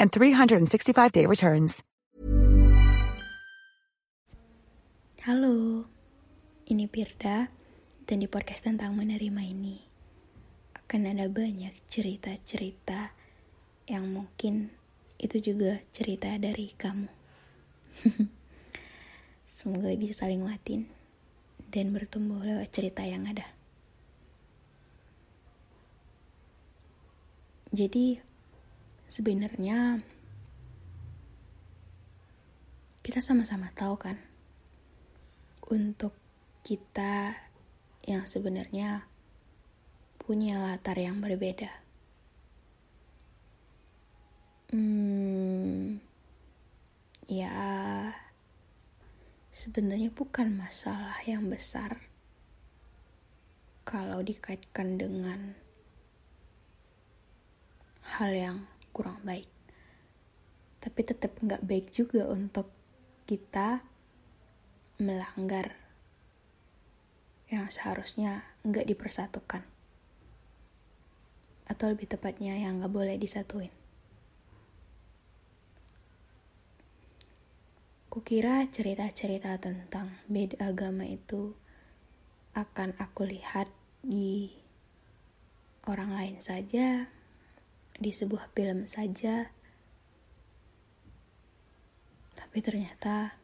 and 365-day returns. Halo, ini Pirda, dan di podcast tentang menerima ini akan ada banyak cerita-cerita yang mungkin itu juga cerita dari kamu. Semoga bisa saling nguatin dan bertumbuh lewat cerita yang ada. Jadi, sebenarnya kita sama-sama tahu kan untuk kita yang sebenarnya punya latar yang berbeda. Hmm, ya sebenarnya bukan masalah yang besar kalau dikaitkan dengan hal yang kurang baik. Tapi tetap nggak baik juga untuk kita melanggar yang seharusnya nggak dipersatukan. Atau lebih tepatnya yang nggak boleh disatuin. Kukira cerita-cerita tentang beda agama itu akan aku lihat di orang lain saja, di sebuah film saja, tapi ternyata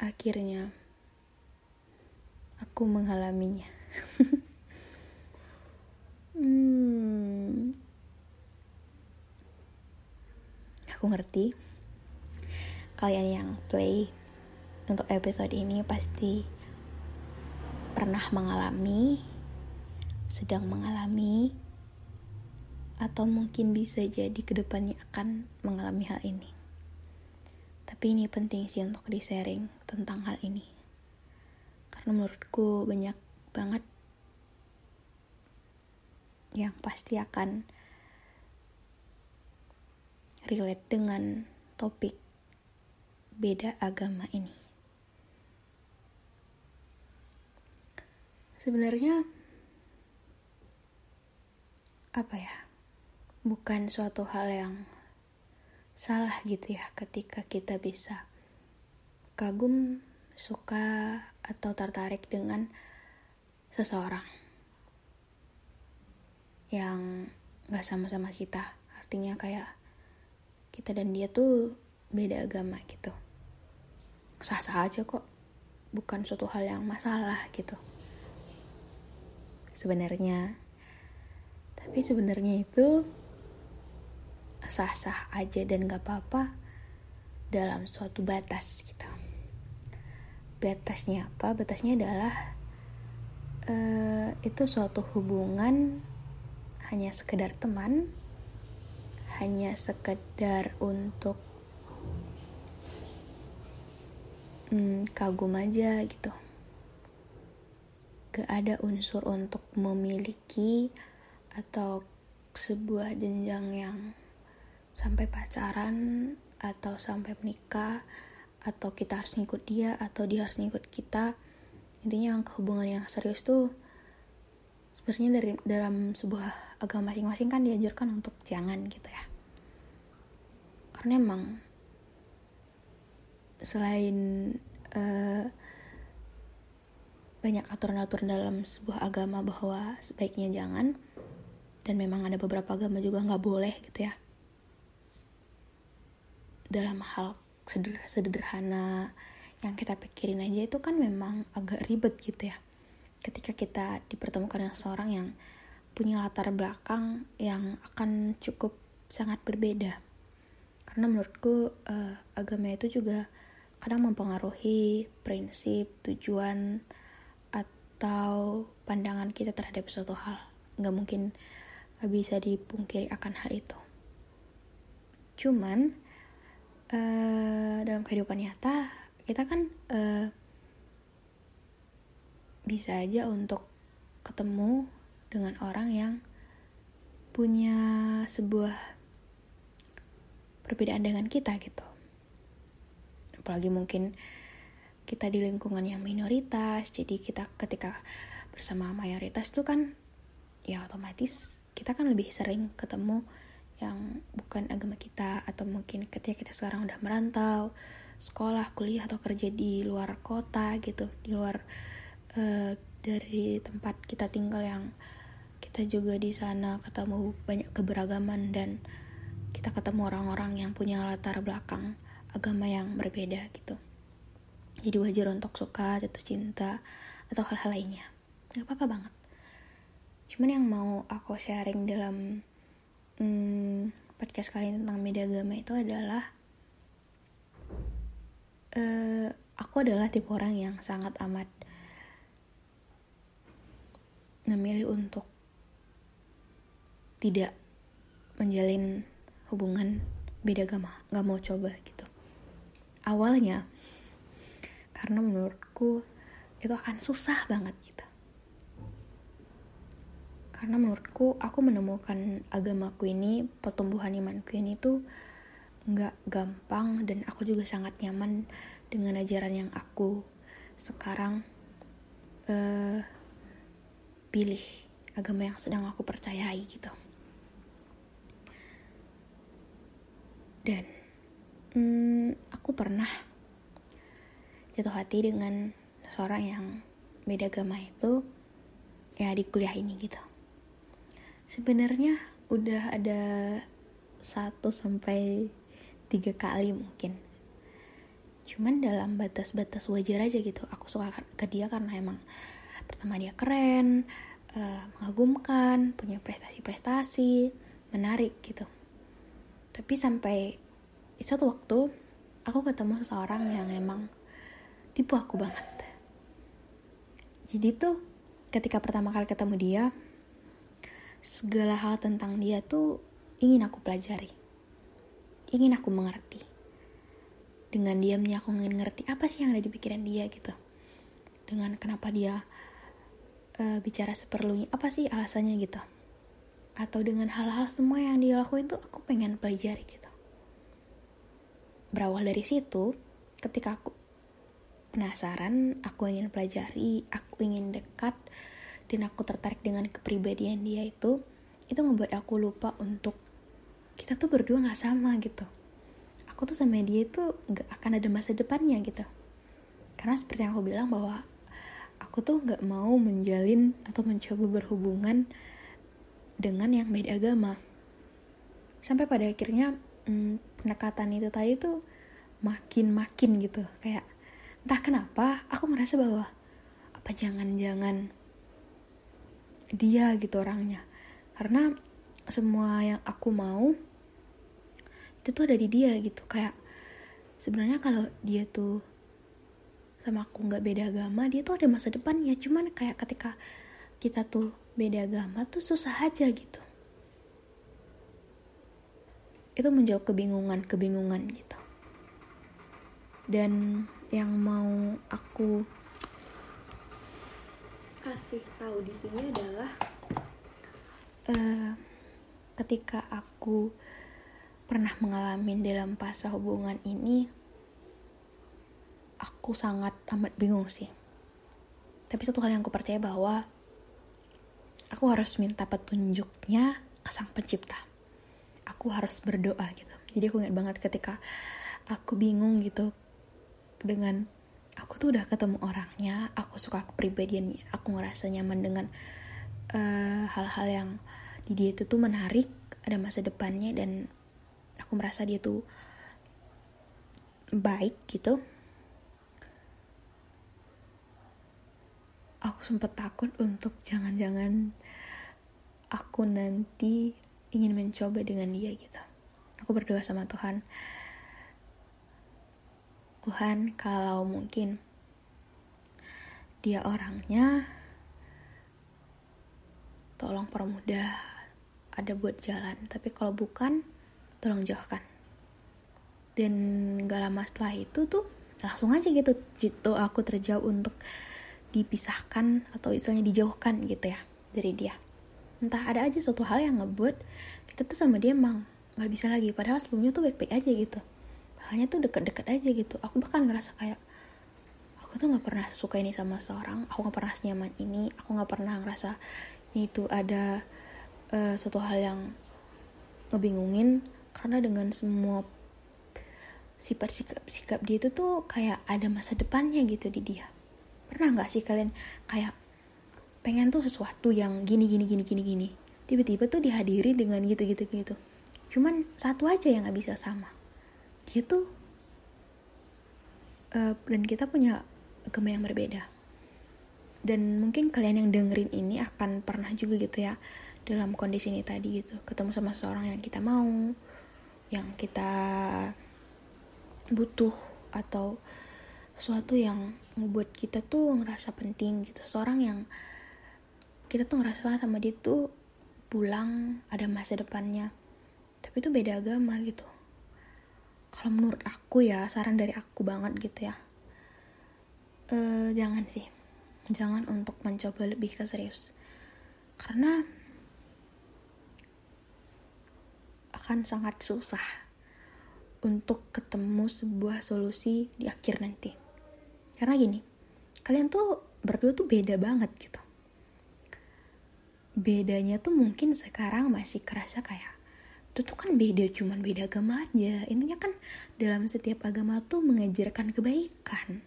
akhirnya aku mengalaminya. hmm, aku ngerti. Kalian yang play untuk episode ini pasti pernah mengalami, sedang mengalami, atau mungkin bisa jadi ke depannya akan mengalami hal ini. Tapi ini penting sih untuk di-sharing tentang hal ini. Karena menurutku banyak banget yang pasti akan relate dengan topik beda agama ini. Sebenarnya apa ya? Bukan suatu hal yang salah gitu ya ketika kita bisa kagum, suka atau tertarik dengan seseorang yang gak sama-sama kita. Artinya kayak kita dan dia tuh beda agama gitu. Sah-sah aja kok. Bukan suatu hal yang masalah gitu. Sebenarnya. Tapi sebenarnya itu sah-sah aja dan gak apa-apa dalam suatu batas gitu. Batasnya apa? Batasnya adalah uh, itu suatu hubungan hanya sekedar teman hanya sekedar untuk hmm, kagum aja gitu. Gak ada unsur untuk memiliki atau sebuah jenjang yang sampai pacaran atau sampai menikah atau kita harus ngikut dia atau dia harus ngikut kita intinya yang hubungan yang serius tuh sebenarnya dari dalam sebuah agama masing-masing kan diajarkan untuk jangan gitu ya. Karena emang selain uh, banyak aturan-aturan dalam sebuah agama bahwa sebaiknya jangan dan memang ada beberapa agama juga nggak boleh gitu ya dalam hal sederhana yang kita pikirin aja itu kan memang agak ribet gitu ya ketika kita dipertemukan dengan seorang yang punya latar belakang yang akan cukup sangat berbeda karena menurutku uh, agama itu juga kadang mempengaruhi prinsip, tujuan, atau pandangan kita terhadap suatu hal. Nggak mungkin bisa dipungkiri akan hal itu. Cuman, uh, dalam kehidupan nyata, kita kan uh, bisa aja untuk ketemu dengan orang yang punya sebuah perbedaan dengan kita gitu. Apalagi mungkin kita di lingkungan yang minoritas jadi kita ketika bersama mayoritas itu kan ya otomatis kita kan lebih sering ketemu yang bukan agama kita atau mungkin ketika kita sekarang udah merantau sekolah kuliah atau kerja di luar kota gitu di luar uh, dari tempat kita tinggal yang kita juga di sana ketemu banyak keberagaman dan kita ketemu orang-orang yang punya latar belakang agama yang berbeda gitu. Jadi wajar untuk suka jatuh cinta atau hal-hal lainnya. Nggak apa-apa banget. Cuman yang mau aku sharing dalam hmm, podcast kali ini tentang media agama itu adalah uh, aku adalah tipe orang yang sangat amat memilih untuk tidak menjalin hubungan beda agama nggak mau coba gitu. Awalnya karena menurutku itu akan susah banget gitu karena menurutku aku menemukan agamaku ini pertumbuhan imanku ini tuh nggak gampang dan aku juga sangat nyaman dengan ajaran yang aku sekarang uh, pilih agama yang sedang aku percayai gitu. Dan hmm, aku pernah jatuh hati dengan seorang yang beda agama itu ya di kuliah ini gitu sebenarnya udah ada satu sampai tiga kali mungkin. Cuman dalam batas-batas wajar aja gitu. Aku suka ke dia karena emang pertama dia keren uh, mengagumkan punya prestasi-prestasi menarik gitu. Tapi sampai suatu waktu aku ketemu seseorang yang emang tipe aku banget. Jadi tuh ketika pertama kali ketemu dia segala hal tentang dia tuh ingin aku pelajari. Ingin aku mengerti. Dengan diamnya aku ingin ngerti apa sih yang ada di pikiran dia gitu. Dengan kenapa dia uh, bicara seperlunya apa sih alasannya gitu. Atau dengan hal-hal semua yang dia lakuin tuh aku pengen pelajari gitu. Berawal dari situ ketika aku penasaran aku ingin pelajari aku ingin dekat dan aku tertarik dengan kepribadian dia itu itu ngebuat aku lupa untuk kita tuh berdua nggak sama gitu. Aku tuh sama dia itu nggak akan ada masa depannya gitu. Karena seperti yang aku bilang bahwa aku tuh nggak mau menjalin atau mencoba berhubungan dengan yang beda agama. Sampai pada akhirnya hmm, pendekatan itu tadi tuh makin-makin gitu. Kayak entah kenapa aku merasa bahwa apa jangan-jangan dia gitu orangnya. Karena semua yang aku mau itu tuh ada di dia gitu. Kayak sebenarnya kalau dia tuh sama aku nggak beda agama dia tuh ada masa depan ya cuman kayak ketika kita tuh beda agama tuh susah aja gitu. Itu menjawab kebingungan kebingungan gitu. Dan yang mau aku kasih tahu di sini adalah uh, ketika aku pernah mengalami dalam fase hubungan ini aku sangat amat bingung sih. Tapi satu hal yang aku percaya bahwa aku harus minta petunjuknya ke sang pencipta. Aku harus berdoa gitu. Jadi aku ingat banget ketika aku bingung gitu dengan aku tuh udah ketemu orangnya aku suka kepribadiannya aku ngerasa nyaman dengan eh, hal-hal uh, yang di dia itu tuh menarik ada masa depannya dan aku merasa dia tuh baik gitu. Aku sempat takut untuk jangan-jangan aku nanti ingin mencoba dengan dia gitu. Aku berdoa sama Tuhan Tuhan kalau mungkin dia orangnya tolong permudah ada buat jalan. Tapi kalau bukan tolong jauhkan. Dan gak lama setelah itu tuh langsung aja gitu gitu aku terjauh untuk dipisahkan atau istilahnya dijauhkan gitu ya dari dia. Entah ada aja suatu hal yang ngebuat kita tuh sama dia emang nggak bisa lagi. Padahal sebelumnya tuh baik-baik aja gitu halnya tuh deket-deket aja gitu. Aku bahkan ngerasa kayak aku tuh nggak pernah suka ini sama seorang. Aku nggak pernah senyaman ini. Aku nggak pernah ngerasa ini tuh ada uh, suatu hal yang ngebingungin. Karena dengan semua sifat sikap sikap dia itu tuh kayak ada masa depannya gitu di dia. Pernah nggak sih kalian kayak pengen tuh sesuatu yang gini gini gini gini gini? Tiba-tiba tuh dihadiri dengan gitu gitu gitu cuman satu aja yang nggak bisa sama uh, dan kita punya agama yang berbeda. Dan mungkin kalian yang dengerin ini akan pernah juga gitu ya dalam kondisi ini tadi gitu ketemu sama seorang yang kita mau yang kita butuh atau sesuatu yang membuat kita tuh ngerasa penting gitu. Seorang yang kita tuh ngerasa sama dia tuh pulang ada masa depannya. Tapi itu beda agama gitu kalau menurut aku ya saran dari aku banget gitu ya uh, jangan sih jangan untuk mencoba lebih ke serius karena akan sangat susah untuk ketemu sebuah solusi di akhir nanti. Karena gini, kalian tuh berdua tuh beda banget gitu. Bedanya tuh mungkin sekarang masih kerasa kayak itu tuh kan beda cuman beda agama aja. Intinya kan dalam setiap agama tuh mengajarkan kebaikan.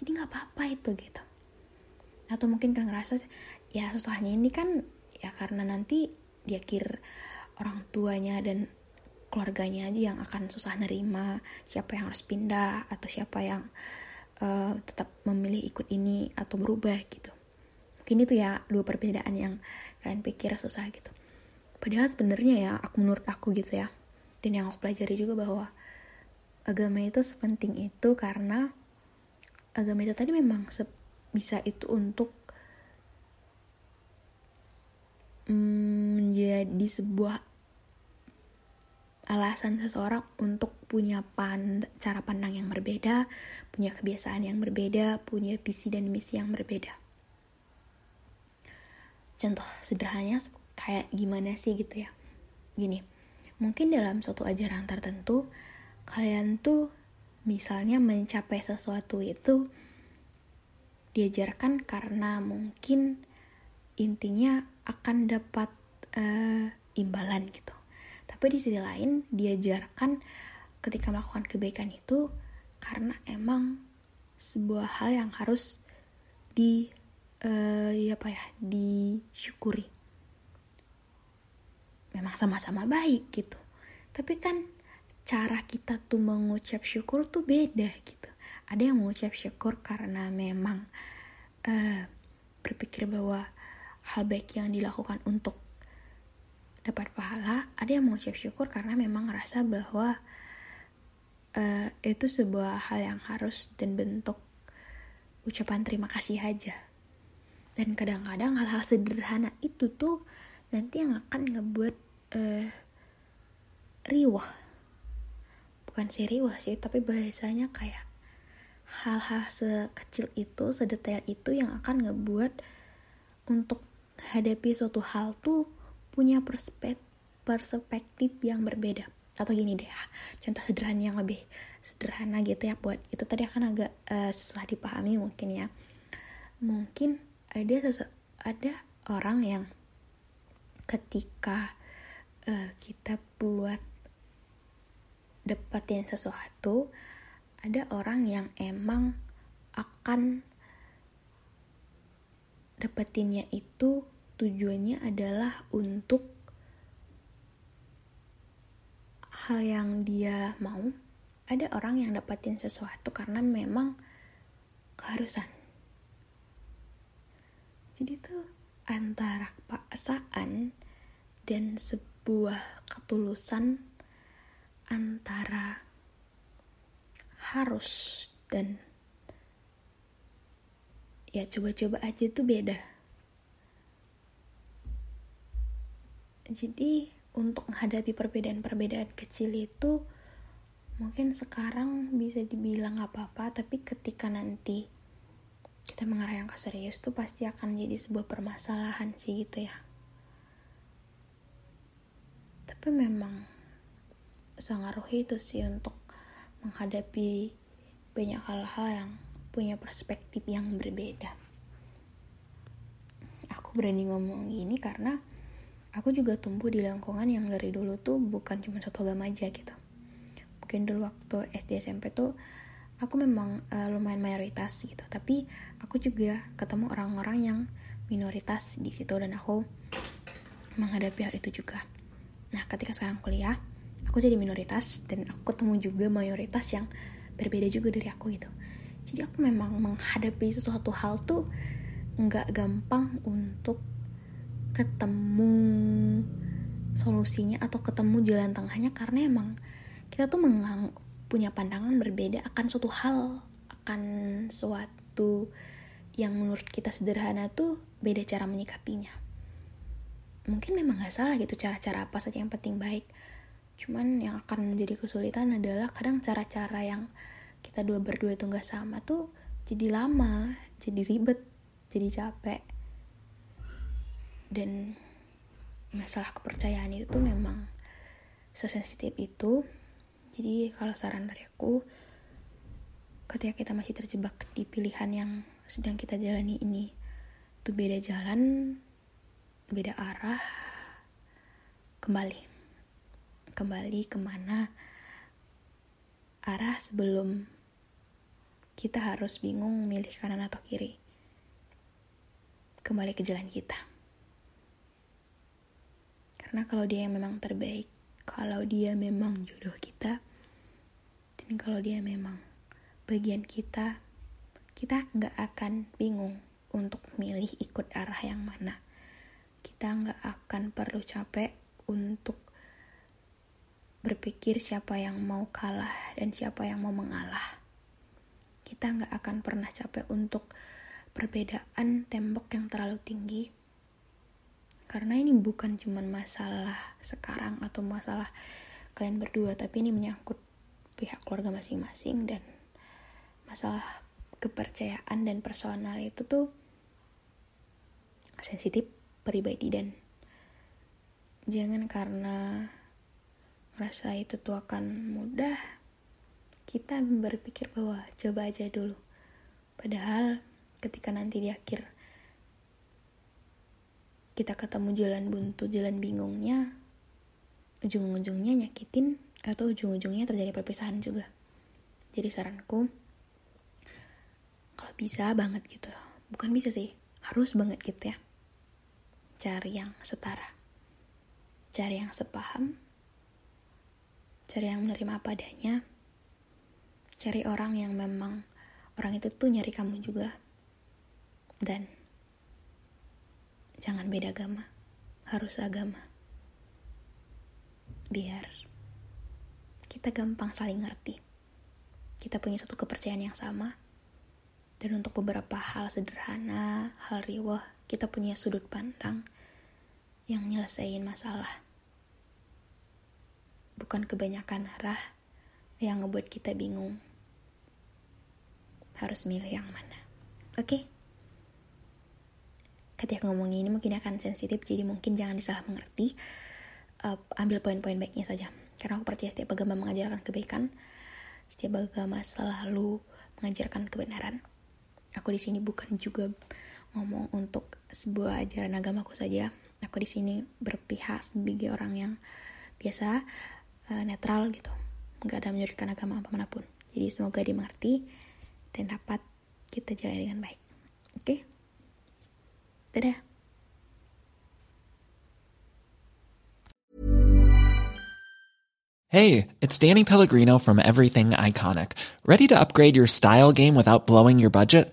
Jadi nggak apa-apa itu gitu. Atau mungkin kalian ngerasa ya susahnya ini kan ya karena nanti di akhir orang tuanya dan keluarganya aja yang akan susah nerima siapa yang harus pindah atau siapa yang uh, tetap memilih ikut ini atau berubah gitu mungkin itu ya dua perbedaan yang kalian pikir susah gitu padahal sebenarnya ya aku menurut aku gitu ya dan yang aku pelajari juga bahwa agama itu sepenting itu karena agama itu tadi memang bisa itu untuk menjadi sebuah alasan seseorang untuk punya pan cara pandang yang berbeda, punya kebiasaan yang berbeda, punya visi dan misi yang berbeda. Contoh sederhananya kayak gimana sih gitu ya? Gini, mungkin dalam suatu ajaran tertentu kalian tuh misalnya mencapai sesuatu itu diajarkan karena mungkin intinya akan dapat uh, imbalan gitu. Tapi di sisi lain diajarkan ketika melakukan kebaikan itu karena emang sebuah hal yang harus di uh, di apa ya disyukuri. Memang sama-sama baik gitu. Tapi kan cara kita tuh mengucap syukur tuh beda gitu. Ada yang mengucap syukur karena memang uh, berpikir bahwa hal baik yang dilakukan untuk dapat pahala ada yang mengucap syukur karena memang ngerasa bahwa uh, itu sebuah hal yang harus dan bentuk ucapan terima kasih aja dan kadang-kadang hal-hal sederhana itu tuh nanti yang akan ngebuat uh, riwah. Bukan sih riwah sih tapi bahasanya kayak hal-hal sekecil itu sedetail itu yang akan ngebuat untuk hadapi suatu hal tuh punya perspektif yang berbeda. Atau gini deh contoh sederhana yang lebih sederhana gitu ya buat itu tadi akan agak uh, susah dipahami mungkin ya. Mungkin ada ada orang yang ketika uh, kita buat dapetin sesuatu ada orang yang emang akan dapetinnya itu tujuannya adalah untuk hal yang dia mau ada orang yang dapatin sesuatu karena memang keharusan. Jadi tuh antara paksaan dan sebuah ketulusan antara harus dan ya coba-coba aja tuh beda. Jadi untuk menghadapi perbedaan-perbedaan kecil itu mungkin sekarang bisa dibilang gak apa-apa tapi ketika nanti kita mengarah yang ke serius tuh pasti akan jadi sebuah permasalahan sih gitu ya tapi memang sangat itu sih untuk menghadapi banyak hal-hal yang punya perspektif yang berbeda. Aku berani ngomong gini karena aku juga tumbuh di lingkungan yang dari dulu tuh bukan cuma satu agama aja gitu. Mungkin dulu waktu SD SMP tuh aku memang uh, lumayan mayoritas gitu. Tapi aku juga ketemu orang-orang yang minoritas di situ dan aku menghadapi hal itu juga nah ketika sekarang kuliah aku jadi minoritas dan aku ketemu juga mayoritas yang berbeda juga dari aku gitu. Jadi aku memang menghadapi sesuatu hal tuh nggak gampang untuk ketemu solusinya atau ketemu jalan tengahnya karena emang kita tuh mengang punya pandangan berbeda akan suatu hal akan suatu yang menurut kita sederhana tuh beda cara menyikapinya mungkin memang gak salah gitu cara-cara apa saja yang penting baik. Cuman yang akan menjadi kesulitan adalah kadang cara-cara yang kita dua berdua itu gak sama tuh jadi lama jadi ribet jadi capek. Dan masalah kepercayaan itu tuh memang sesensitif itu. Jadi kalau saran dari aku, ketika kita masih terjebak di pilihan yang sedang kita jalani ini, itu beda jalan, beda arah, kembali. Kembali ke mana arah sebelum kita harus bingung milih kanan atau kiri. Kembali ke jalan kita. Karena kalau dia yang memang terbaik, kalau dia memang jodoh kita, dan kalau dia memang bagian kita, kita nggak akan bingung untuk milih ikut arah yang mana. Kita nggak akan perlu capek untuk berpikir siapa yang mau kalah dan siapa yang mau mengalah. Kita nggak akan pernah capek untuk perbedaan tembok yang terlalu tinggi karena ini bukan cuma masalah sekarang atau masalah kalian berdua tapi ini menyangkut pihak keluarga masing-masing dan masalah kepercayaan dan personal itu tuh sensitif pribadi dan jangan karena rasa itu tuh akan mudah kita berpikir bahwa coba aja dulu padahal ketika nanti di akhir kita ketemu jalan buntu, jalan bingungnya, ujung-ujungnya nyakitin atau ujung-ujungnya terjadi perpisahan juga. Jadi saranku, kalau bisa banget gitu, bukan bisa sih, harus banget gitu ya. Cari yang setara, cari yang sepaham, cari yang menerima apa adanya, cari orang yang memang orang itu tuh nyari kamu juga, dan Jangan beda agama, harus agama. biar kita gampang saling ngerti. Kita punya satu kepercayaan yang sama. Dan untuk beberapa hal sederhana, hal riwah, kita punya sudut pandang yang nyelesain masalah. Bukan kebanyakan arah yang ngebuat kita bingung. Harus milih yang mana. Oke? Okay? Ketika ngomong ini mungkin akan sensitif, jadi mungkin jangan disalah mengerti. Uh, ambil poin-poin baiknya saja. Karena aku percaya setiap agama mengajarkan kebaikan, setiap agama selalu mengajarkan kebenaran. Aku di sini bukan juga ngomong untuk sebuah ajaran agamaku saja. Aku di sini berpihak sebagai orang yang biasa uh, netral gitu, nggak ada menyudutkan agama apa pun. Jadi semoga dimengerti dan dapat kita jalani dengan baik. Oke? Okay? Dadah. Hey, it's Danny Pellegrino from Everything Iconic. Ready to upgrade your style game without blowing your budget?